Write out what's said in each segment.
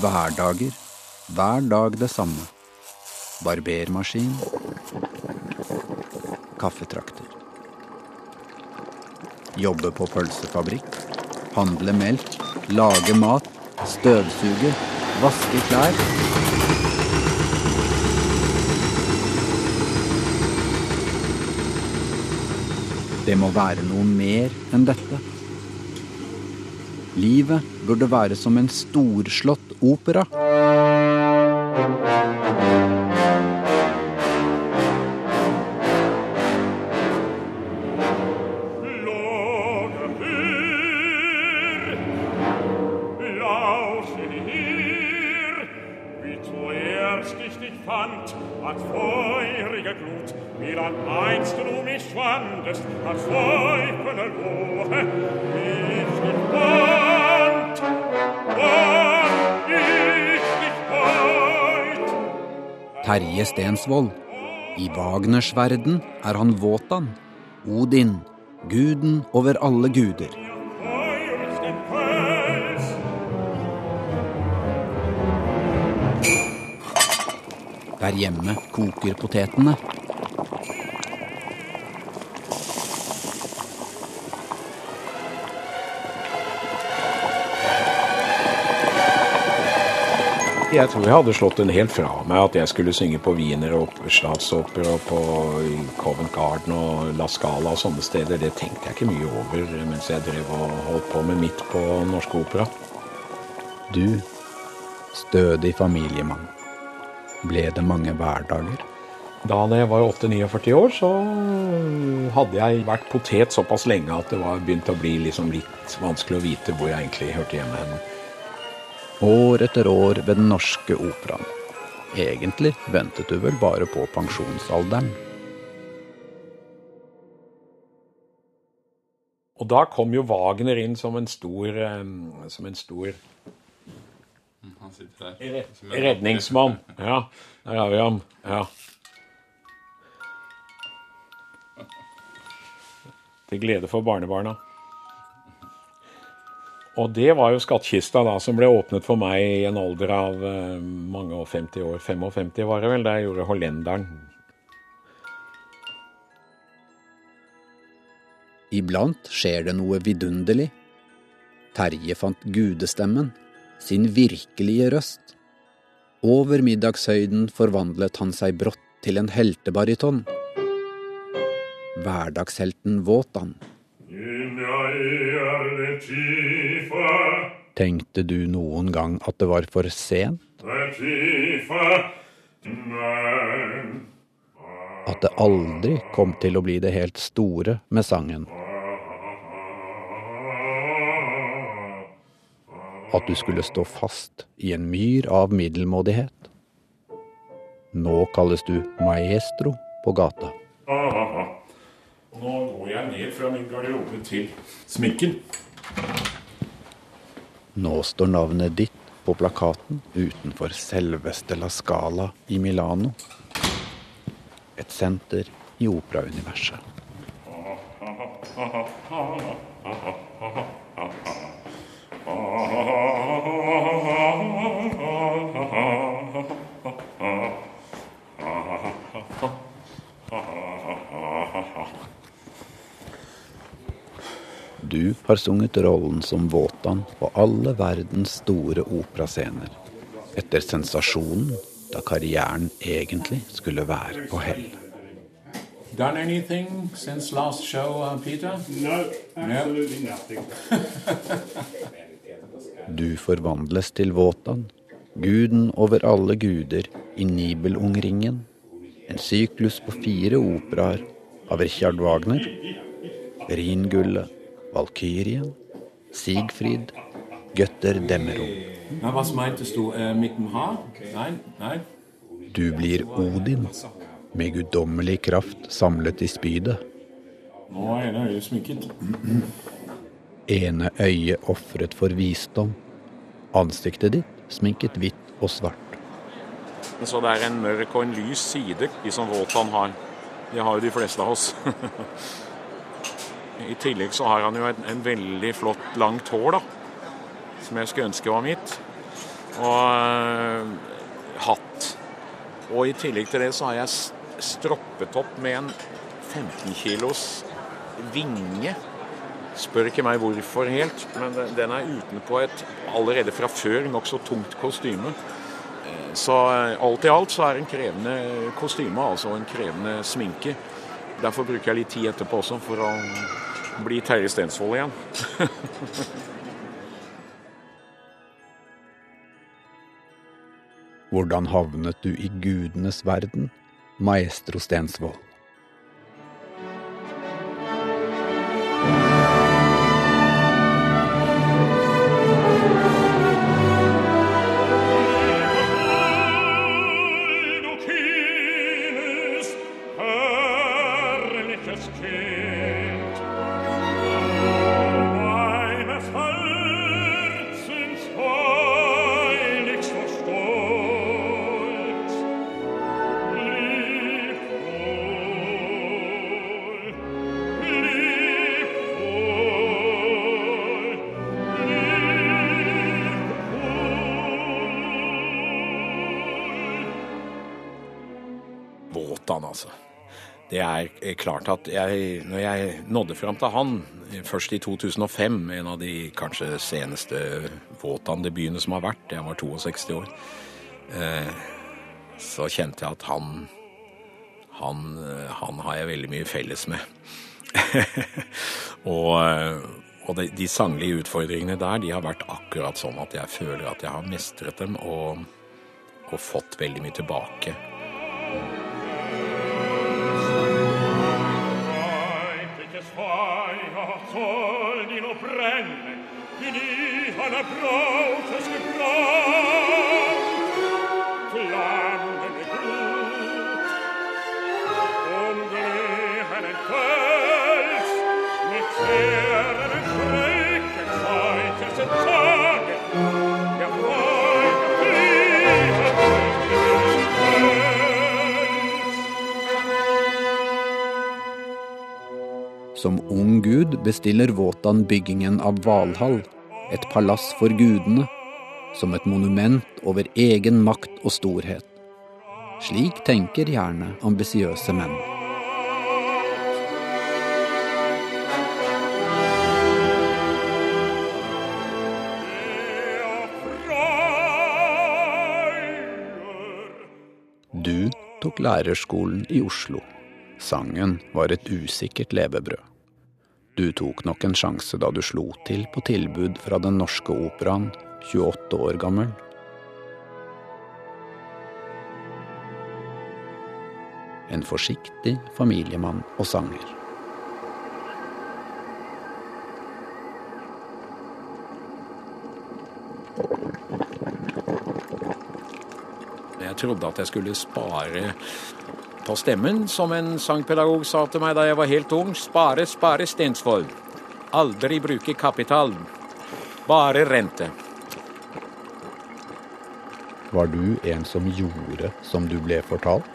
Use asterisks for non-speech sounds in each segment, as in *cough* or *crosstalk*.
Hverdager. Hver dag det samme. Barbermaskin. Kaffetrakter. Jobbe på pølsefabrikk. Handle melk. Lage mat. Støvsuge. Vaske klær. Det må være noe mer enn dette. Livet burde være som en storslått opera. Terje Stensvold. I Wagners verden er han Wotan, Odin, guden over alle guder. Der hjemme koker potetene. Jeg tror jeg hadde slått den helt fra meg at jeg skulle synge på Wiener og Statsopera og på Covent Garden og La Scala og sånne steder. Det tenkte jeg ikke mye over mens jeg drev og holdt på med midt på Norsk Opera. Du, stødig familiemann. Ble det mange hverdager? Da jeg var 8-49 år, så hadde jeg vært potet såpass lenge at det var begynt å bli liksom litt vanskelig å vite hvor jeg egentlig hørte hjemme hen. År etter år ved Den norske operaen. Egentlig ventet du vel bare på pensjonsalderen. Og da kom jo Wagner inn som en stor, som en stor Redningsmann. Ja, der har vi ham. Ja. Til glede for barnebarna. Og det var jo skattkista da som ble åpnet for meg i en alder av eh, mange og 50 år. 55 var det vel, da jeg gjorde Hollenderen. Iblant skjer det noe vidunderlig. Terje fant gudestemmen, sin virkelige røst. Over middagshøyden forvandlet han seg brått til en heltebariton. Hverdagshelten Våtan. Tenkte du noen gang at det var for sent? At det aldri kom til å bli det helt store med sangen? At du skulle stå fast i en myr av middelmådighet? Nå kalles du maestro på gata. Nå går jeg ned fra min garderobe til sminken. Nå står navnet ditt på plakaten utenfor selveste La Scala i Milano. Et senter i operauniverset. *laughs* Du har sunget rollen som Våtan på alle verdens store operascener. Etter sensasjonen da karrieren egentlig skulle være på hell. Done anything since last show, uh, Peter? No, absolutely nothing. *laughs* Du forvandles til Våtan, guden over alle guder i Nibelungringen. En syklus på fire operaer av Richard Wagner. Ringullet, Valkyrien, Sigfrid, Götter Demmerung. Na, was meintest du äh, mit dem Haar? Nein, nein. Du blir Odin, med guddommelig kraft samlet i spydet. Nå er ene øyet sminket. Ene øyet ofret for visdom. Ansiktet ditt sminket hvitt og svart. Så det er en mørk og en lys side de som han har. Det har jo de fleste av oss. *laughs* I tillegg så har han jo en, en veldig flott, langt hår, da. Som jeg skulle ønske var mitt. og øh, hatt. Og i tillegg til det så har jeg stroppet opp med en 15 kilos vinge. Spør ikke meg hvorfor helt, men den er utenpå et allerede fra før nokså tungt kostyme. Eh, så eh, alt i alt så er en krevende kostyme, altså en krevende sminke. Derfor bruker jeg litt tid etterpå også for å bli Terje Stensvold igjen. Hvordan havnet du i gudenes verden, maestro Stensvold? Klart at jeg, når jeg nådde fram til han, først i 2005, en av de kanskje seneste Våtan-debutene som har vært, jeg var 62 år, eh, så kjente jeg at han, han, han har jeg veldig mye felles med. *laughs* og, og de, de sanglige utfordringene der, de har vært akkurat sånn at jeg føler at jeg har mestret dem og, og fått veldig mye tilbake. Som ung gud bestiller Våtan byggingen av Valhall, et palass for gudene, som et monument over egen makt og storhet. Slik tenker gjerne ambisiøse menn. Du tok lærerskolen i Oslo. Sangen var et usikkert levebrød. Du tok nok en sjanse da du slo til på tilbud fra Den Norske Operaen, 28 år gammel. En forsiktig familiemann og sanger. Jeg trodde at jeg skulle spare på stemmen, som en sangpedagog sa til meg da jeg var helt ung. Spare, spare, Stensvold. Aldri bruke kapital. Bare rente. Var du en som gjorde som du ble fortalt?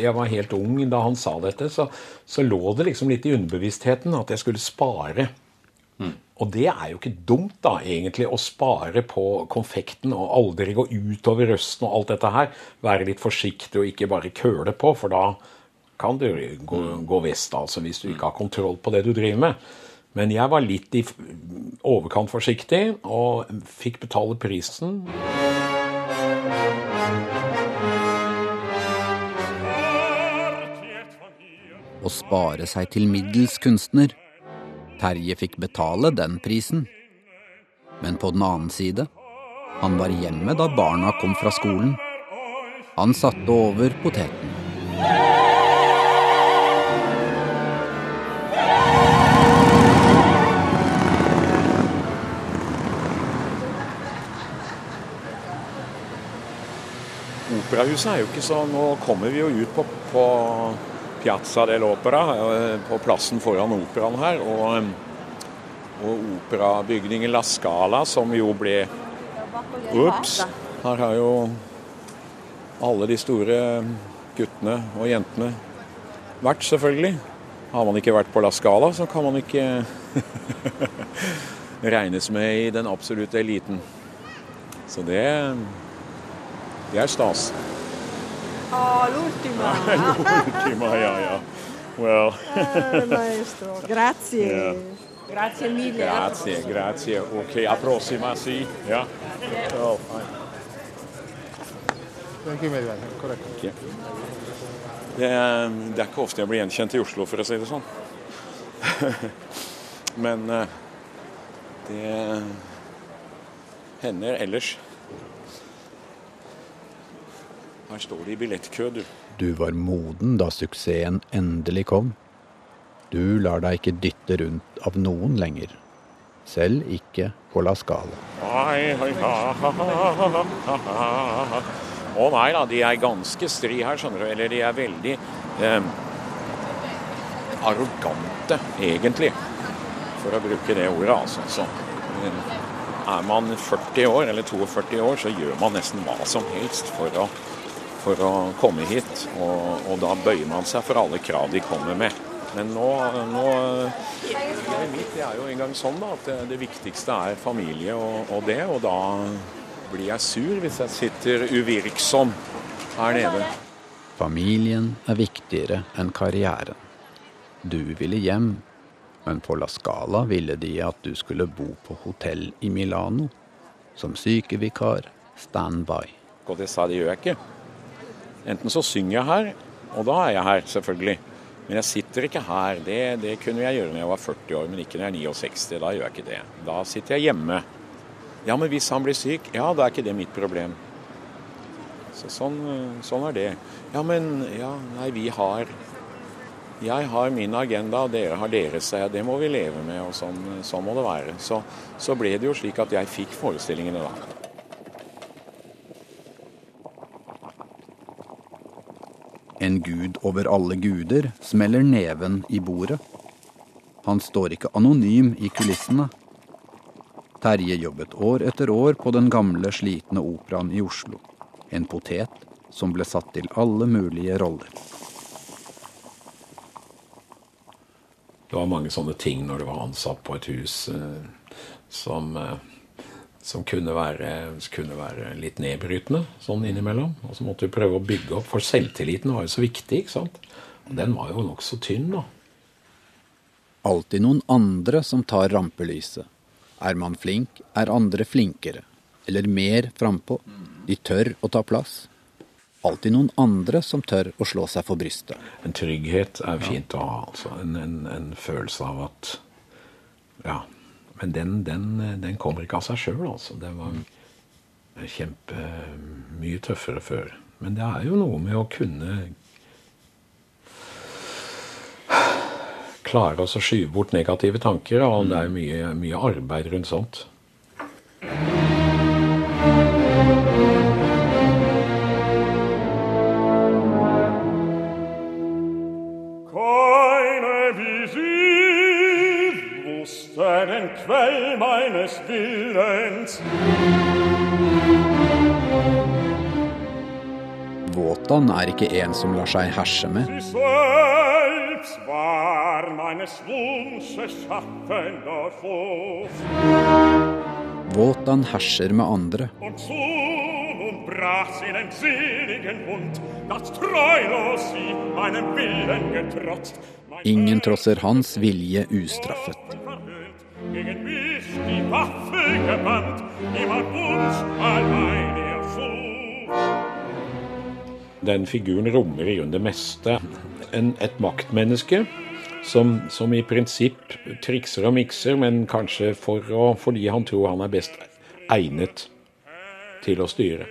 Jeg var helt ung da han sa dette, så, så lå det liksom litt i underbevisstheten at jeg skulle spare. Og det er jo ikke dumt, da, egentlig, å spare på konfekten og aldri gå utover røsten og alt dette her. Være litt forsiktig og ikke bare køle på, for da kan du gå, gå vest, altså, hvis du ikke har kontroll på det du driver med. Men jeg var litt i overkant forsiktig og fikk betale prisen. Å spare seg til middels kunstner Terje fikk betale den prisen. Men på den annen side, han var hjemme da barna kom fra skolen. Han satte over poteten. Operahuset er jo ikke så Nå kommer vi jo ut på, på Piazza del Opera, på plassen foran operaen her. Og, eh, og operabygningen La Scala, som jo ble Ops! Her har jo alle de store guttene og jentene vært, selvfølgelig. Har man ikke vært på La Scala, så kan man ikke *laughs* regnes med i den absolutte eliten. Så det, det er stas. Oh, l'ultima. *laughs* Ultima, ja, ja. Well, *laughs* Eh, maestro, grazie. Yeah. Grazie mille. grazie, grazie. Ok, a prossima, si. Ja. Oh, fine. Ok. Det, er, det er ikke ofte jeg blir gjenkjent i Oslo, for å si det sånn. *laughs* Men eh, det hender ellers. Her står det i billettkø, du. Du var moden da suksessen endelig kom. Du lar deg ikke dytte rundt av noen lenger. Selv ikke på La Scala. Å nei da, de er ganske stri her, skjønner du. Eller de er veldig eh, arrogante, egentlig. For å bruke det ordet, altså. Så, eh, er man 40 år, eller 42 år, så gjør man nesten hva som helst for å, for å komme hit. Og, og da bøyer man seg for alle krav de kommer med. Men nå, nå Livet mitt det er jo en gang sånn da, at det, det viktigste er familie og, og det. Og da blir jeg sur hvis jeg sitter uvirksom her nede. Familien er viktigere enn karrieren. Du ville hjem, men på La Scala ville de at du skulle bo på hotell i Milano. Som sykevikar, standby. Og det sa de gjør jeg ikke. Enten så synger jeg her, og da er jeg her, selvfølgelig. Men jeg sitter ikke her. Det, det kunne jeg gjøre når jeg var 40 år, men ikke når jeg er 69. Da gjør jeg ikke det. Da sitter jeg hjemme. Ja, men hvis han blir syk, ja, da er ikke det mitt problem. Så sånn, sånn er det. Ja, men ja, nei, vi har Jeg har min agenda, og dere har deres. Det må vi leve med, og sånn, sånn må det være. Så, så ble det jo slik at jeg fikk forestillingene da. En gud over alle guder smeller neven i bordet. Han står ikke anonym i kulissene. Terje jobbet år etter år på den gamle, slitne operaen i Oslo. En potet som ble satt til alle mulige roller. Det var mange sånne ting når du var ansatt på et hus eh, som, eh, som kunne, være, kunne være litt nedbrytende sånn innimellom. Og så måtte vi prøve å bygge opp, for selvtilliten var jo så viktig. ikke sant? Og den var jo nokså tynn, da. Alltid noen andre som tar rampelyset. Er man flink, er andre flinkere. Eller mer frampå. De tør å ta plass. Alltid noen andre som tør å slå seg for brystet. En trygghet er fint å ha. altså. En, en, en følelse av at Ja. Men den, den, den kommer ikke av seg sjøl, altså. Det var kjempe mye tøffere før. Men det er jo noe med å kunne klare oss å skyve bort negative tanker. Og det er mye, mye arbeid rundt sånt. Quell meines Willens. Våtan er ikke en som lar seg herse med. Våtan herser med andre. Ingen trosser hans vilje ustraffet. Gegen mich die Waffe gewandt, immer uns allein ihr Den figuren rommer i grunnen det meste. En, et maktmenneske som, som i prinsipp trikser og mikser, men kanskje for å, fordi han tror han er best egnet til å styre.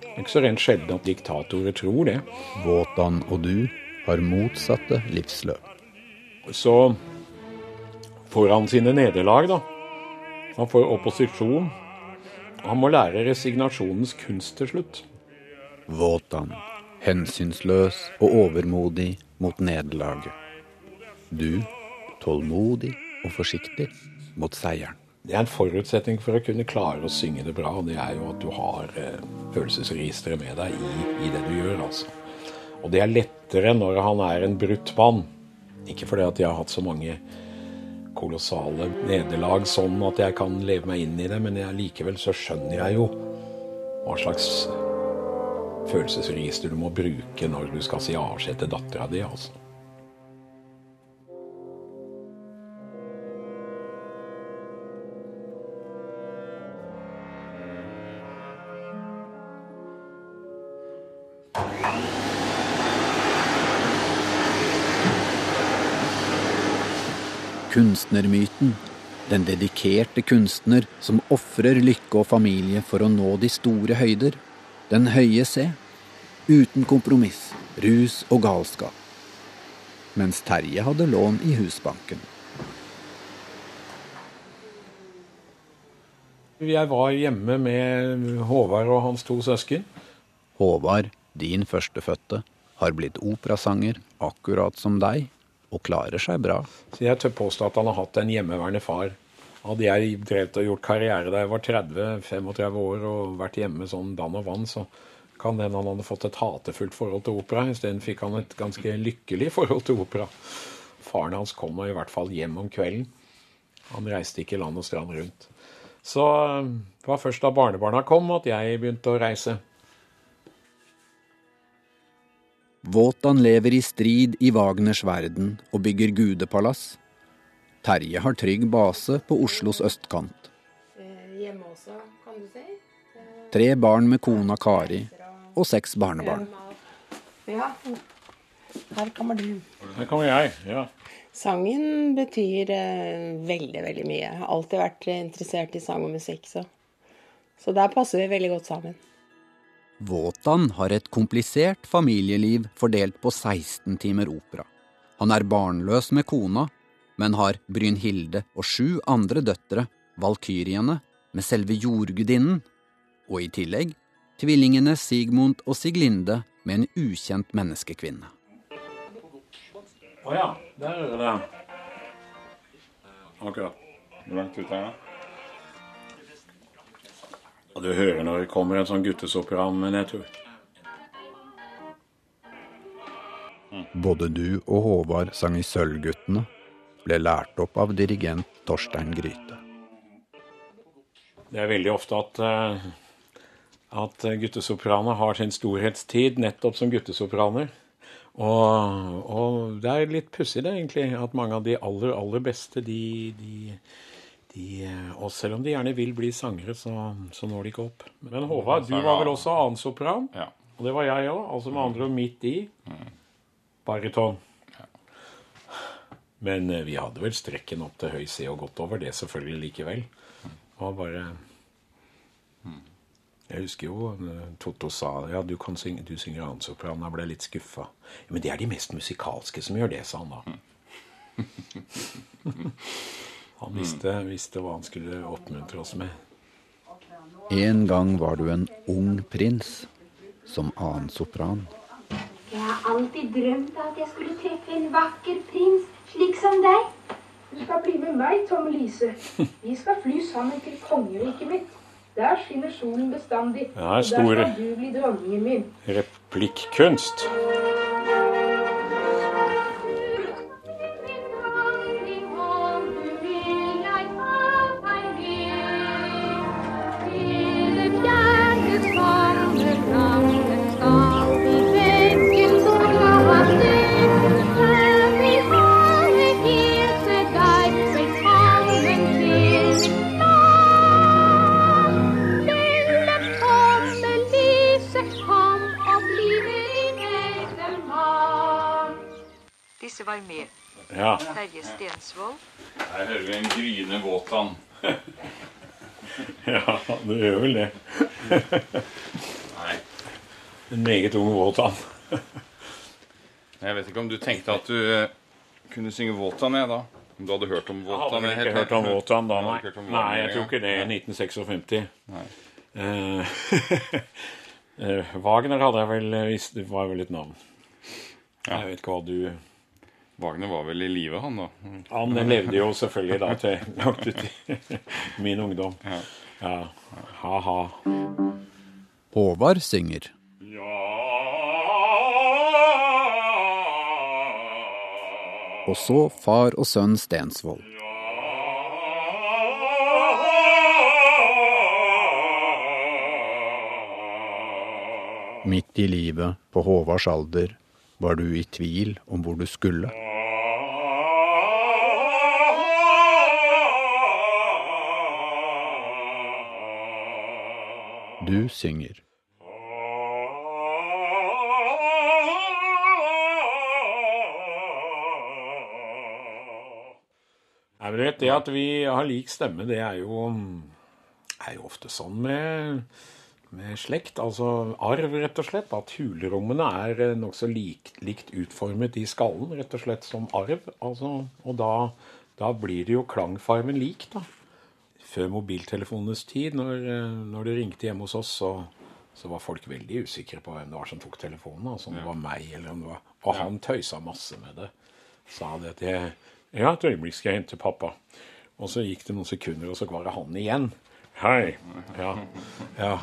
Det er ikke så rent sjelden at diktatorer tror det. Våtan og du har motsatte livsløp. Så får han sine nederlag, da. Han får opposisjon. Han må lære resignasjonens kunst til slutt. Våtan, hensynsløs og overmodig mot nederlaget. Du, tålmodig og forsiktig mot seieren. Det er en forutsetning for å kunne klare å synge det bra. og Det er jo at du har eh, følelsesregisteret med deg i, i det du gjør, altså. Og det er lettere når han er en brutt mann. Ikke fordi at jeg har hatt så mange kolossale nederlag sånn at jeg kan leve meg inn i det, men jeg, likevel så skjønner jeg jo hva slags følelsesregister du må bruke når du skal si avskjed til dattera di. altså. Kunstnermyten, den dedikerte kunstner som ofrer lykke og familie for å nå de store høyder, den høye C, uten kompromiss, rus og galskap. Mens Terje hadde lån i Husbanken. Jeg var hjemme med Håvard og hans to søsken. Håvard, din førstefødte, har blitt operasanger akkurat som deg, og klarer seg bra. Så jeg tør påstå at han har hatt en hjemmeværende far. Hadde jeg drevet og gjort karriere da jeg var 30-35 år og vært hjemme sånn dann og vann, så kan hende han hadde fått et hatefullt forhold til opera. Isteden fikk han et ganske lykkelig forhold til opera. Faren hans kom i hvert fall hjem om kvelden. Han reiste ikke land og strand rundt. Så det var først da barnebarna kom at jeg begynte å reise. Wotan lever i strid i Wagners verden og bygger gudepalass. Terje har trygg base på Oslos østkant. Hjemme også, kan du si. Tre barn med kona Kari og seks barnebarn. Ja, her kommer du. Her kommer jeg. ja. Sangen betyr eh, veldig, veldig mye. Jeg har alltid vært interessert i sang og musikk, så, så der passer vi veldig godt sammen. Wotan har et komplisert familieliv fordelt på 16 timer opera. Han er barnløs med kona, men har Brynhilde og sju andre døtre, valkyriene, med selve jordgudinnen, og i tillegg tvillingene Sigmund og Siglinde med en ukjent menneskekvinne. Å ja, der er det. Akkurat. Hvor langt ut er det? Og du hører når det kommer en sånn guttesopran, men jeg tror Både du og Håvard sang i Sølvguttene, ble lært opp av dirigent Torstein Gryte. Det er veldig ofte at, eh, at guttesopraner har sin storhetstid nettopp som guttesopraner. Og, og det er litt pussig det, egentlig, at mange av de aller, aller beste, de, de, de Og selv om de gjerne vil bli sangere, så, så når de ikke opp. Men Håvard, du var vel også annensopran? Ja. Og det var jeg òg. Altså med andre ord midt i. Baryton. Men eh, vi hadde vel strekken opp til høy C og godt over det selvfølgelig likevel. Det var bare Jeg husker jo eh, Totto sa ja, du, kan synge, du synger annensopran. Jeg ble litt skuffa. Men det er de mest musikalske som gjør det, sa han da. *laughs* Han visste, visste hva han skulle oppmuntre oss med. En gang var du en ung prins, som annen sopran. Jeg har alltid drømt at jeg skulle treffe en vakker prins slik som deg. Du skal bli med meg, Tom Lise. Vi skal fly sammen til kongeriket mitt. Der skinner solen bestandig. Ja, og der skal du bli dronningen min. Replikkunst. Gryende Wotan. *laughs* ja, det gjør vel det. Nei. En meget ung Wotan. Jeg vet ikke om du tenkte at du eh, kunne synge Wotan, jeg, da? Om du hadde hørt om Jeg Wotan? hadde jeg ikke hørt om Wotan da, nei. om Nei, jeg tror ikke det. 1956. Nei. Eh, *laughs* eh, Wagner hadde jeg vel visst Det var vel et navn. Ja. Jeg vet ikke hva du Wagner var vel i live, han da? Han levde jo selvfølgelig da til *laughs* langt ut i min ungdom. Ja. Ja. Ha-ha. Håvard synger. Og så far og sønn Stensvold. Midt i livet, på Håvards alder, var du i tvil om hvor du skulle. Du synger. Nei, vet, Det at vi har lik stemme, det er jo, er jo ofte sånn med, med slekt. Altså arv, rett og slett. At hulrommene er eh, nokså lik, likt utformet i skallen, rett og slett som arv. Altså, og da, da blir det jo klangfarmen lik, da. Før mobiltelefonenes tid, når, eh, når det ringte hjemme hos oss, så, så var folk veldig usikre på hvem det var som tok telefonen. Altså om det var meg eller om det var Og han tøysa masse med det. Sa det til Ja, et øyeblikk skal jeg hente pappa. Og så gikk det noen sekunder, og så var det han igjen. Hei. Ja. Ja.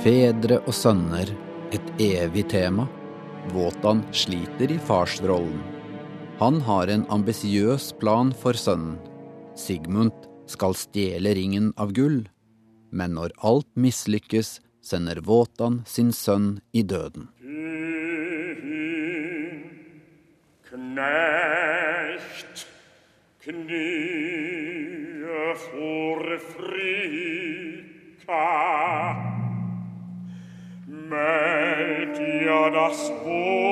Fedre og sønner, et evig tema. Wotan sliter i farsrollen. Han har en ambisiøs plan for sønnen. Sigmund skal stjele ringen av gull, men når alt mislykkes, sender Wotan sin sønn i døden. Knecht, knie for Frika. Das Wotan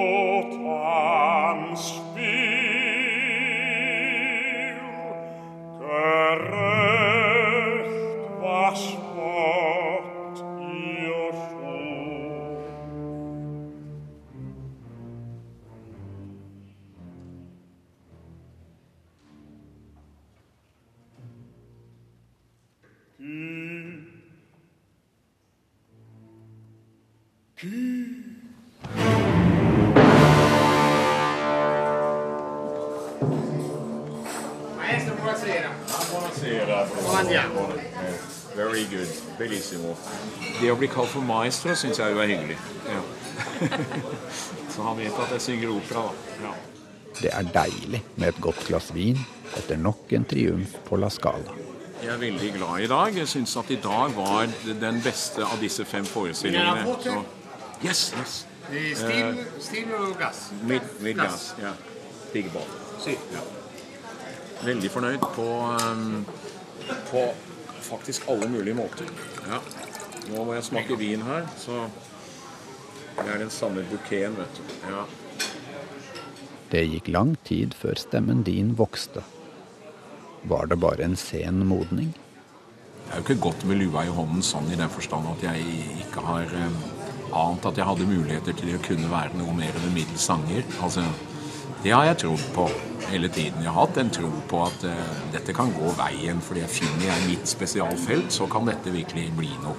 å bli kalt for maestro syns jeg jo er hyggelig. Ja. *laughs* Så han vet at jeg synger opera, da. Ja. Det er deilig med et godt glass vin etter nok en triumf på La Scala. Jeg er veldig glad i dag. Jeg syns at i dag var den beste av disse fem forestillingene. Så- Yes, yes. Eh, Stil, stil og gass. Mid, midgass. Ja. Pigball. Ja. Veldig fornøyd på, um, på faktisk alle mulige måter. Ja. Nå må jeg smake vin her, så det er den samme bukeen, vet du. Ja. Det gikk lang tid før stemmen din vokste. Var det bare en sen modning? Det er jo ikke godt med lua i hånden sånn i den forstand at jeg ikke har eh, ant at jeg hadde muligheter til å kunne være noe mer enn en middels sanger. Altså, det har jeg trodd på hele tiden. Jeg har hatt en tro på at uh, dette kan gå veien, fordi jeg finner jeg mitt spesialfelt, så kan dette virkelig bli noe.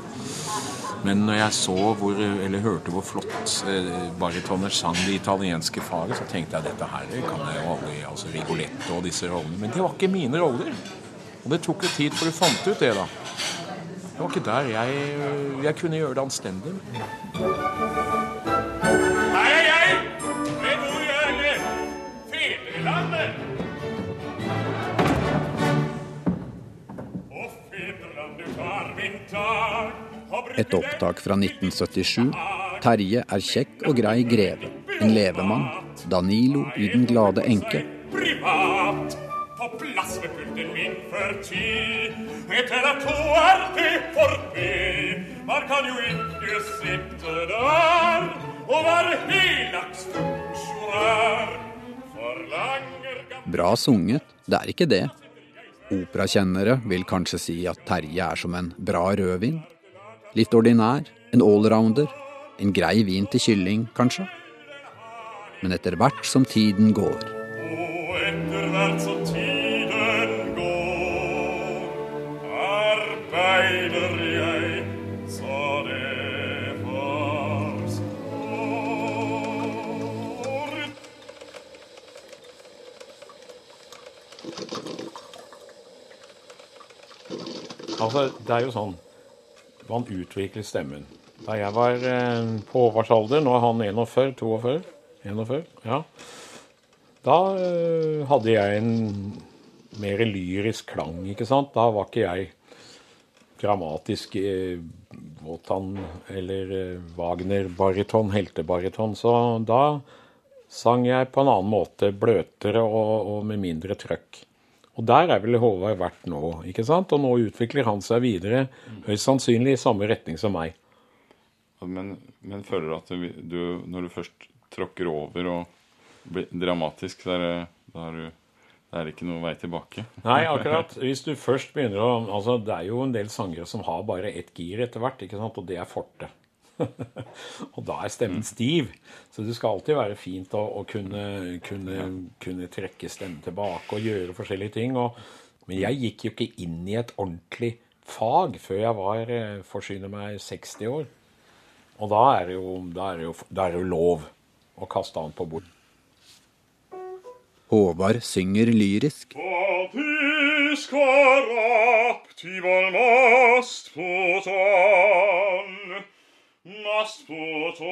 Men når jeg så hvor, eller hørte hvor flott eh, baritoner sang det italienske faget, så tenkte jeg dette her kan jeg jo aldri Altså Rigoletto og disse rollene. Men det var ikke mine roller. Og det tok jo tid før du fant ut det, da. Det var ikke der jeg, jeg kunne gjøre det anstendig. Et opptak fra 1977. Terje er kjekk og grei greve. En levemann. Danilo i Den glade enke. privat på plass ved pulten min for ti. Etter at to er det forbi, man kan jo ikke sitte der og være helaks funksjonær. Forlanger gammel Bra sunget, det er ikke det. Operakjennere vil kanskje si at Terje er som en bra rødvin. Litt ordinær, en allrounder, en grei vin til kylling, kanskje. Men etter hvert som tiden går, Og etter hvert som tiden går, arbeider jeg så det forstår. Altså, det er jo sånn Man utvikler stemmen. Da jeg var eh, på Håvards alder, nå er han 41, 42, 41, ja. Da eh, hadde jeg en mer lyrisk klang, ikke sant. Da var ikke jeg dramatisk eh, Wotan eller eh, Wagner-bariton, heltebariton. Så da sang jeg på en annen måte, bløtere og, og med mindre trøkk. Og der er vel Håvard vært nå, ikke sant? Og nå utvikler han seg videre, høyst sannsynlig i samme retning som meg. Men, men føler du at du, du, når du først tråkker over og blir dramatisk, så er er er ikke noe vei tilbake? Nei, akkurat. *laughs* Hvis du først begynner å Altså, det er jo en del sangere som har bare ett gir etter hvert, ikke sant? og det er fortet. *laughs* og da er stemmen stiv. Så det skal alltid være fint å, å kunne, kunne, kunne, trekke stemmen tilbake og gjøre forskjellige ting. Og, men jeg gikk jo ikke inn i et ordentlig fag før jeg var eh, forsyner meg 60 år. Og da er det jo, da er det jo, da er det jo lov å kaste han på bord. Håvard synger lyrisk. Masputon,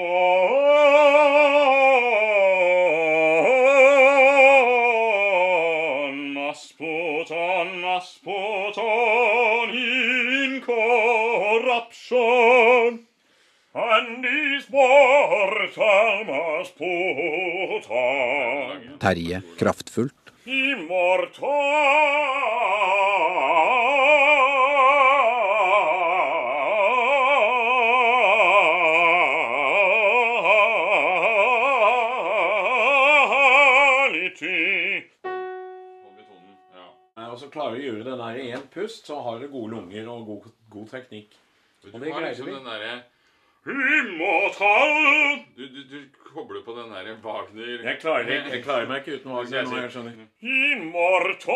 Masputon, Masputon in corruption, and is mortal Masputon. Terje kraftfullt. Immortality. Nei, Og så klarer å gjøre det der i én pust, så har du gode lunger og god, god teknikk. Og det greide vi. den derre Du, du, du kobler på den derre Wagner Jeg klarer, ikke- jeg klarer meg ikke uten Wagner nå, jeg skjønner. Immortality.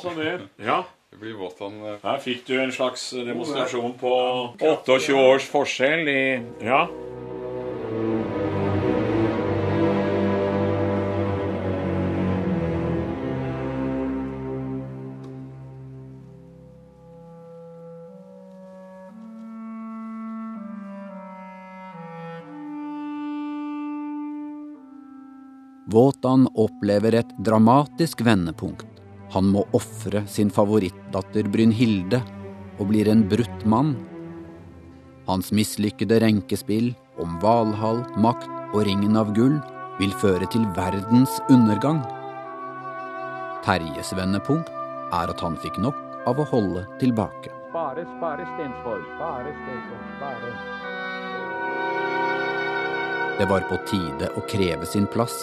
Stemme altså. Det. Ja. Det blir Wotan han Her fikk du en slags demonstrasjon på 28 års forskjell i Ja. Våtan opplever et dramatisk vendepunkt. Han må ofre sin favorittdatter Brynhilde og blir en brutt mann. Hans mislykkede renkespill om Valhall, makt og ringen av gull vil føre til verdens undergang. Terjes vendepunkt er at han fikk nok av å holde tilbake. Spare, spare Stensborg. Spare Stensborg. Spare. Det var på tide å kreve sin plass,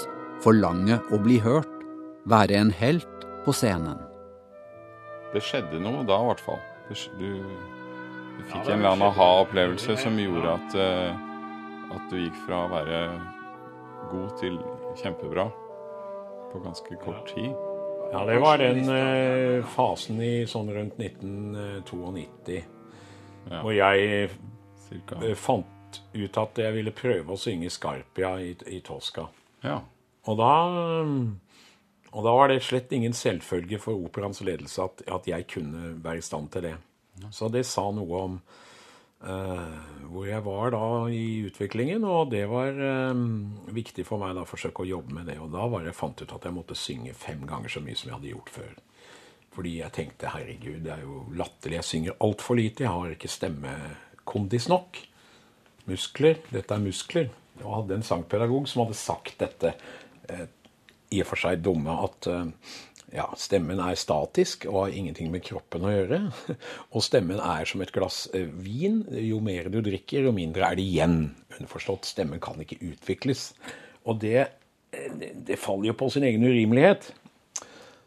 forlange å bli hørt, være en helt på scenen. Det skjedde noe da, i hvert fall. Du, du fikk ja, en eller annen aha-opplevelse som gjorde at, uh, at du gikk fra å være god til kjempebra på ganske kort tid. Ja, det var den uh, fasen i sånn rundt 1992. Og jeg Cirka. eh, fant ut at jeg ville prøve å synge Scarpia i, i Tosca. Ja. Og da, og da var det slett ingen selvfølge for operaens ledelse at, at jeg kunne være i stand til det. Så det sa noe om uh, hvor jeg var da i utviklingen, og det var uh, viktig for meg da å forsøke å jobbe med det. Og da var jeg fant ut at jeg måtte synge fem ganger så mye som jeg hadde gjort før. Fordi jeg tenkte herregud, det er jo latterlig. Jeg synger altfor lite. Jeg har ikke stemmekondis nok. Muskler. Dette er muskler. Og hadde en sangpedagog som hadde sagt dette eh, i og for seg dumme at eh, ja, stemmen er statisk og har ingenting med kroppen å gjøre. *laughs* Og stemmen er som et glass eh, vin. Jo mer du drikker, jo mindre er det igjen. Underforstått, stemmen kan ikke utvikles. Og det, eh, det, faller jo på sin egen urimelighet.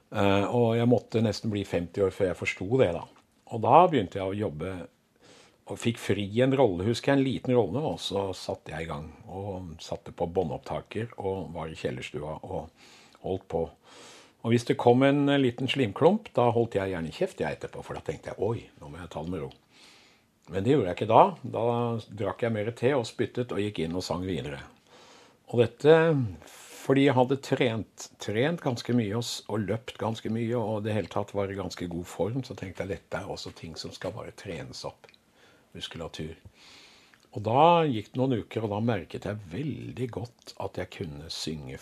Og jeg måtte nesten bli 50 år før jeg forsto det, da. Og da begynte jeg å jobbe og fikk fri en rolle, husker jeg, en liten rolle, og så satte jeg i gang. Og satte på båndopptaker og var i kjellerstua og holdt på. Og hvis det kom en liten slimklump, da holdt jeg gjerne kjeft jeg etterpå, for da tenkte jeg oi, nå må jeg ta det med ro. Men det gjorde jeg ikke da. Da drakk jeg mer te og spyttet og gikk inn og sang videre. Og dette fordi jeg hadde trent, trent ganske mye og, løpt ganske mye og det hele tatt var i ganske god form, så tenkte jeg dette er også ting som skal bare trenes opp. Muskulatur. Og da gikk det noen uker, og da merket jeg veldig godt at jeg kunne synge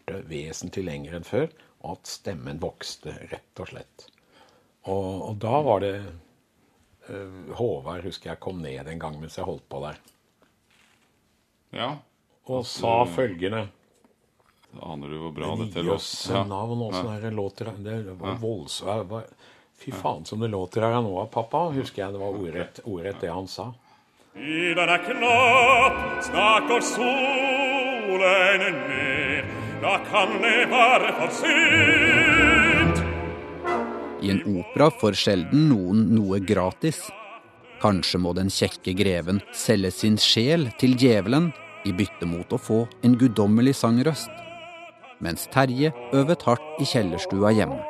forte vesentlig lenger enn før, og at stemmen vokste, rett og slett. Og, og da var det uh, Håvard, husker jeg, kom ned en gang mens jeg holdt på der. Ja. Og sa følgende Da Aner du hvor bra dette jøsse navn, åssen sånne det låter Det var voldsomt Fy faen som det låter her nå, pappa, husker jeg det var ordrett, ordrett det han sa. Tiden er knapp, snart går solen ned. Da kan det være for sent. I en opera får sjelden noen noe gratis. Kanskje må den kjekke greven selge sin sjel til djevelen i bytte mot å få en guddommelig sangrøst, mens Terje øvet hardt i kjellerstua hjemme.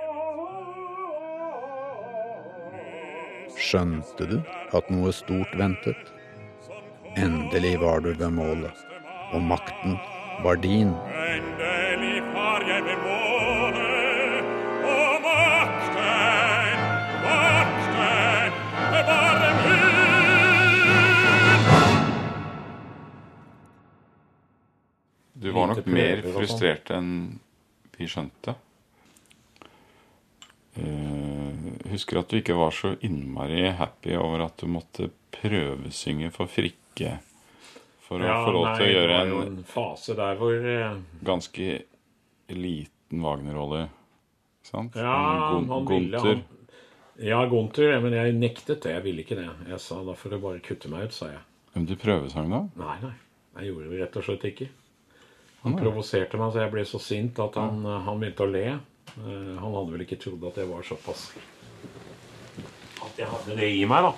Skjønte du at noe stort ventet? Endelig var du ved målet, og makten var din. Du var nok mer sånn. frustrert enn vi skjønte. Uh, husker at du ikke var så innmari happy over at du måtte prøvesynge for Frikke for å få lov til å gjøre en en fase der hvor eh, ganske liten Wagner-rolle. Sant? Ja, Gun han ville han Ja, Gunther, men jeg nektet det. Jeg ville ikke det. Jeg sa da får du bare kutte meg ut, sa jeg. Men du prøvesang da? Nei, nei. Jeg gjorde det rett og slett ikke. Han provoserte meg så jeg ble så sint at han, han begynte å le. Uh, Han hadde vel ikke trodd at jeg var såpass At jeg hadde det i meg, da.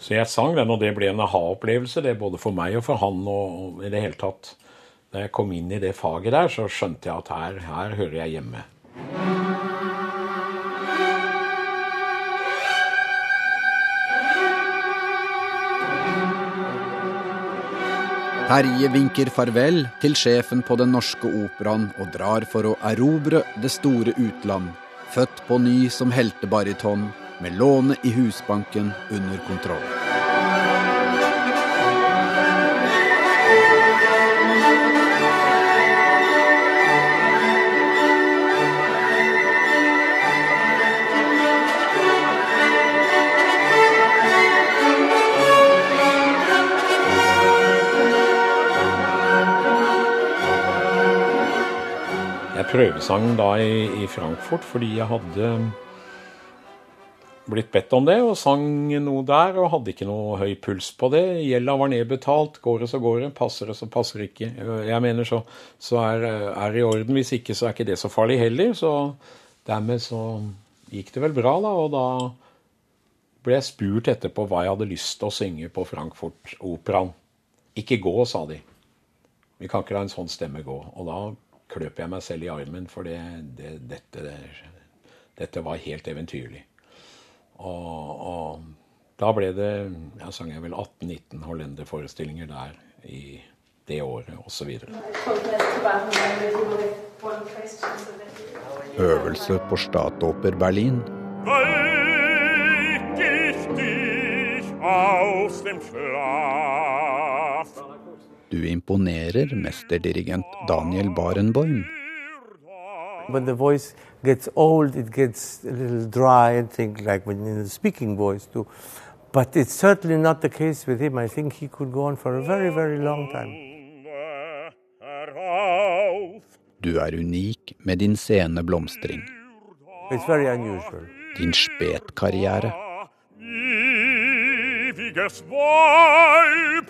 Så jeg sang den, og det ble en aha-opplevelse, det både for meg og for han. Og, og i det hele tatt Da jeg kom inn i det faget der, så skjønte jeg at her, her hører jeg hjemme. Terje vinker farvel til sjefen på Den norske operaen og drar for å erobre det store utland, født på ny som heltebariton, med lånet i Husbanken under kontroll. Prøvesang da i, i Frankfurt fordi jeg hadde blitt bedt om det, og sang noe der, og hadde ikke noe høy puls på det. Gjelda var nedbetalt, går det så går det, passer det så passer ikke. Jeg mener så, så er, er det i orden, hvis ikke så er ikke det så farlig heller. Så dermed så gikk det vel bra, da, og da ble jeg spurt etterpå hva jeg hadde lyst til å synge på Frankfurt-operaen. Ikke gå, sa de. Vi kan ikke la en sånn stemme gå. Og da kløp jeg meg selv i armen, for det, det, dette, det, dette var helt eventyrlig. Og, og da ble det Jeg sang jeg vel 18-19 hollenderforestillinger der i det året, osv. Øvelse på Statoper Berlin. Weck ich dich aus dem Schlaf. Du imponerer mesterdirigent Daniel Barenboim. When the voice gets old, it gets a little dry and things like when in the speaking voice too. But it's certainly not the case with him. I think he could go on for a very, very long time. Du er unik med din sene blomstring. It's very unusual. Din spetkarriere. Ewiges Weib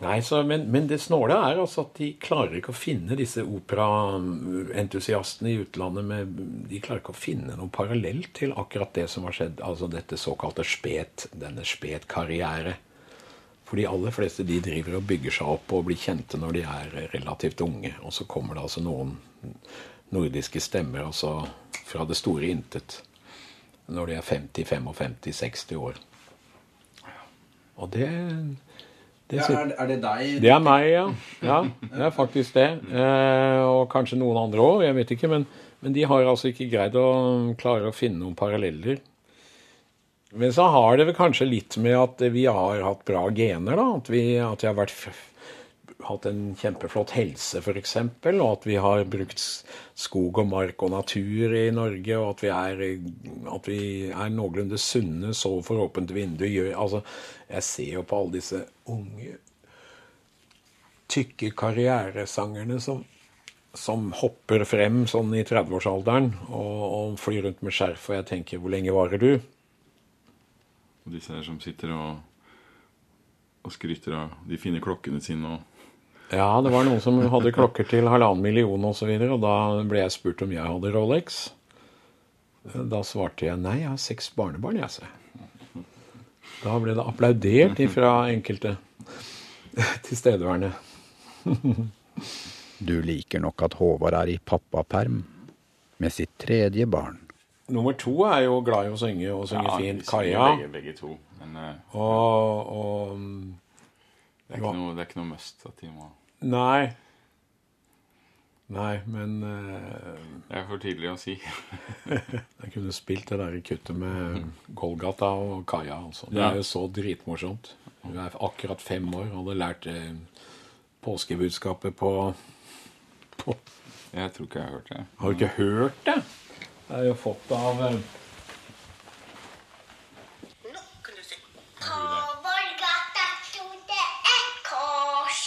Nei, så, men, men det snåle er altså at de klarer ikke å finne disse operaentusiastene i utlandet med, De klarer ikke å finne noen parallell til akkurat det som har skjedd. Altså dette såkalte spet, denne spet-karriere. For de aller fleste de driver og bygger seg opp og blir kjente når de er relativt unge. Og så kommer det altså noen nordiske stemmer altså fra det store intet når de er 50, 55, 60 år. Og det, det Ja, er- er det deg? Det er meg, ja. ja. Det er faktisk det. Eh, og kanskje noen andre òg, jeg vet ikke. Men, men de har altså ikke greid å klare å finne noen paralleller. Men så har det vel kanskje litt med at vi har hatt bra gener, da. At vi, at jeg har vært, hatt en kjempeflott helse, f.eks. Og at vi har brukt skog og mark og natur i Norge. Og at vi er, at vi er noenlunde sunne, sover for åpent vindu. Altså, jeg ser jo på alle disse unge, tykke karrieresangerne som som hopper frem sånn i 30-årsalderen og, og flyr rundt med skjerf, og jeg tenker 'hvor lenge varer du'? Og disse her som sitter og, og skryter av de fine klokkene sine og Ja, det var noen som hadde klokker til halvannen million osv., og, så videre, og da ble jeg spurt om jeg hadde Rolex. Da svarte jeg nei, jeg har seks barnebarn, jeg, se. Da ble det applaudert fra enkelte tilstedeværende. *laughs* Du liker nok at Håvard er i pappaperm med sitt tredje barn. Nummer to er jo glad i å synge og synge Ja, fint. Kaja. Begge, begge to. Men eh, Og, og det, er ikke noe, det er ikke noe must at de må Nei. Nei, men uh, Det er for tidlig å si. *laughs* Jeg kunne spilt det der i kuttet med Golgata og Kaja. Altså. Det er jo så dritmorsomt. Hun er akkurat fem år og hadde lært uh, påskebudskapet på, på Jeg tror ikke jeg har hørt det. Har du ikke hørt det? Det er jo fått av eh, På Vollgata sto det et kors.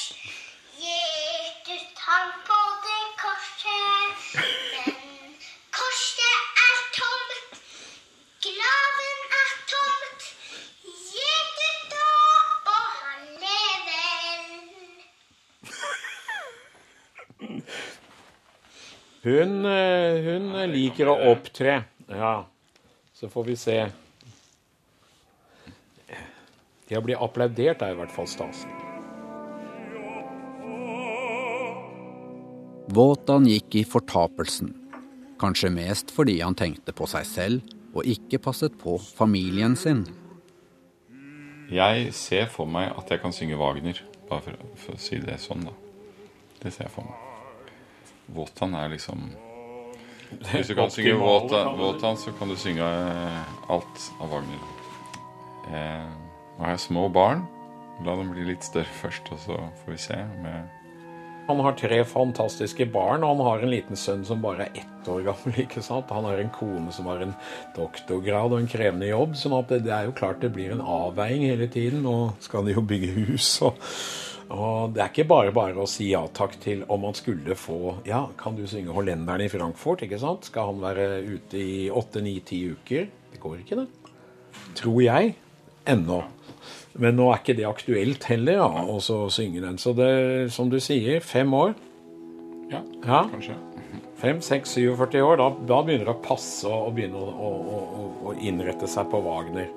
Jesus hang på det korset. Men korset er tomt. Graven er tomt. Jesus død, og han lever. Hun, eh, hun liker å opptre. Ja. Så får vi se. Det å bli applaudert er i hvert fall stas. Våtan gikk i fortapelsen. Kanskje mest fordi han tenkte på seg selv og ikke passet på familien sin. Jeg ser for meg at jeg kan synge Wagner, bare for, for å si det sånn, da. Det ser jeg for meg. Wotan er liksom Hvis du kan synge Våtan, så kan du synge eh, alt av Wagner. Eh, nå har jeg små barn. La dem bli litt større først, og så får vi se Han har tre fantastiske barn, og han har en liten sønn som bare er ett år gammel. ikke sant? Han har en kone som har en doktorgrad og en krevende jobb. sånn at det, det er jo klart det blir en avveiing hele tiden. Nå skal de jo bygge hus. Og, og det er ikke bare bare å si ja takk til om han skulle få Ja, kan du synge 'Hollenderen' i Frankfurt? ikke sant? Skal han være ute i åtte, ni, ti uker? Det går ikke, det. Tror jeg. Ennå. Men nå er ikke det aktuelt heller, ja, å synge den. Så det, som du sier, fem år. Ja, Ja. kanskje. Fem, seks, 47 år, da, da begynner det å passe å begynne å, å, å, å innrette seg på Wagner.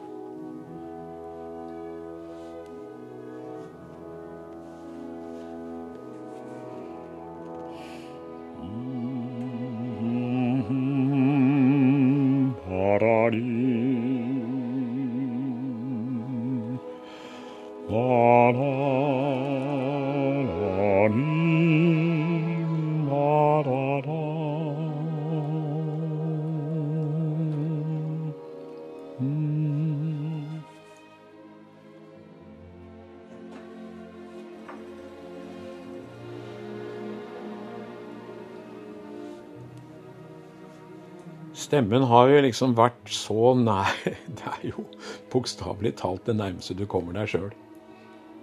Stemmen har jo liksom vært så nær *laughs* Det er jo bokstavelig talt det nærmeste du kommer deg sjøl.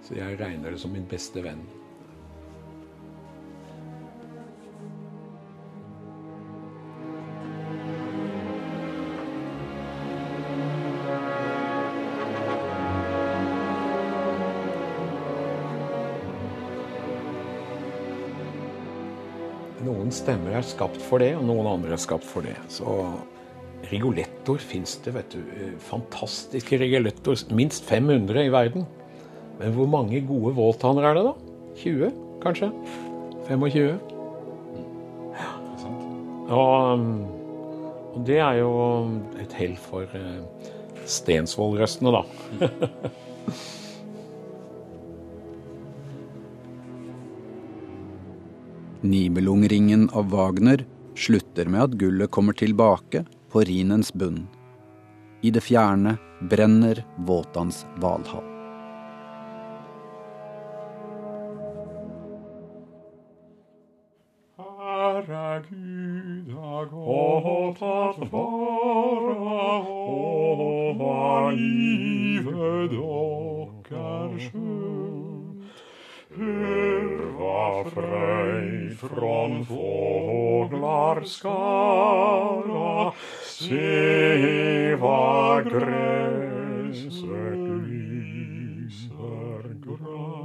Så jeg regner det som min beste venn. Noen stemmer er skapt for det, og noen andre er skapt for det. Så Rigolettoer fins det, vet du. Eh, Fantastiske rigolettoer. Minst 500 i verden. Men hvor mange gode våltanner er det, da? 20, kanskje? 25? Og, um, og det er jo et hell for uh, Stensvoll-røstene, da. *laughs* Nibelungringen av Wagner slutter med at gullet kommer tilbake på Rhinens bunn. I det fjerne brenner Våtans hvalhall. Herre Gud har gått vara over livet dere skjønt. Hør hva frøy från fåglar skara, se hva gresset lyser grønt.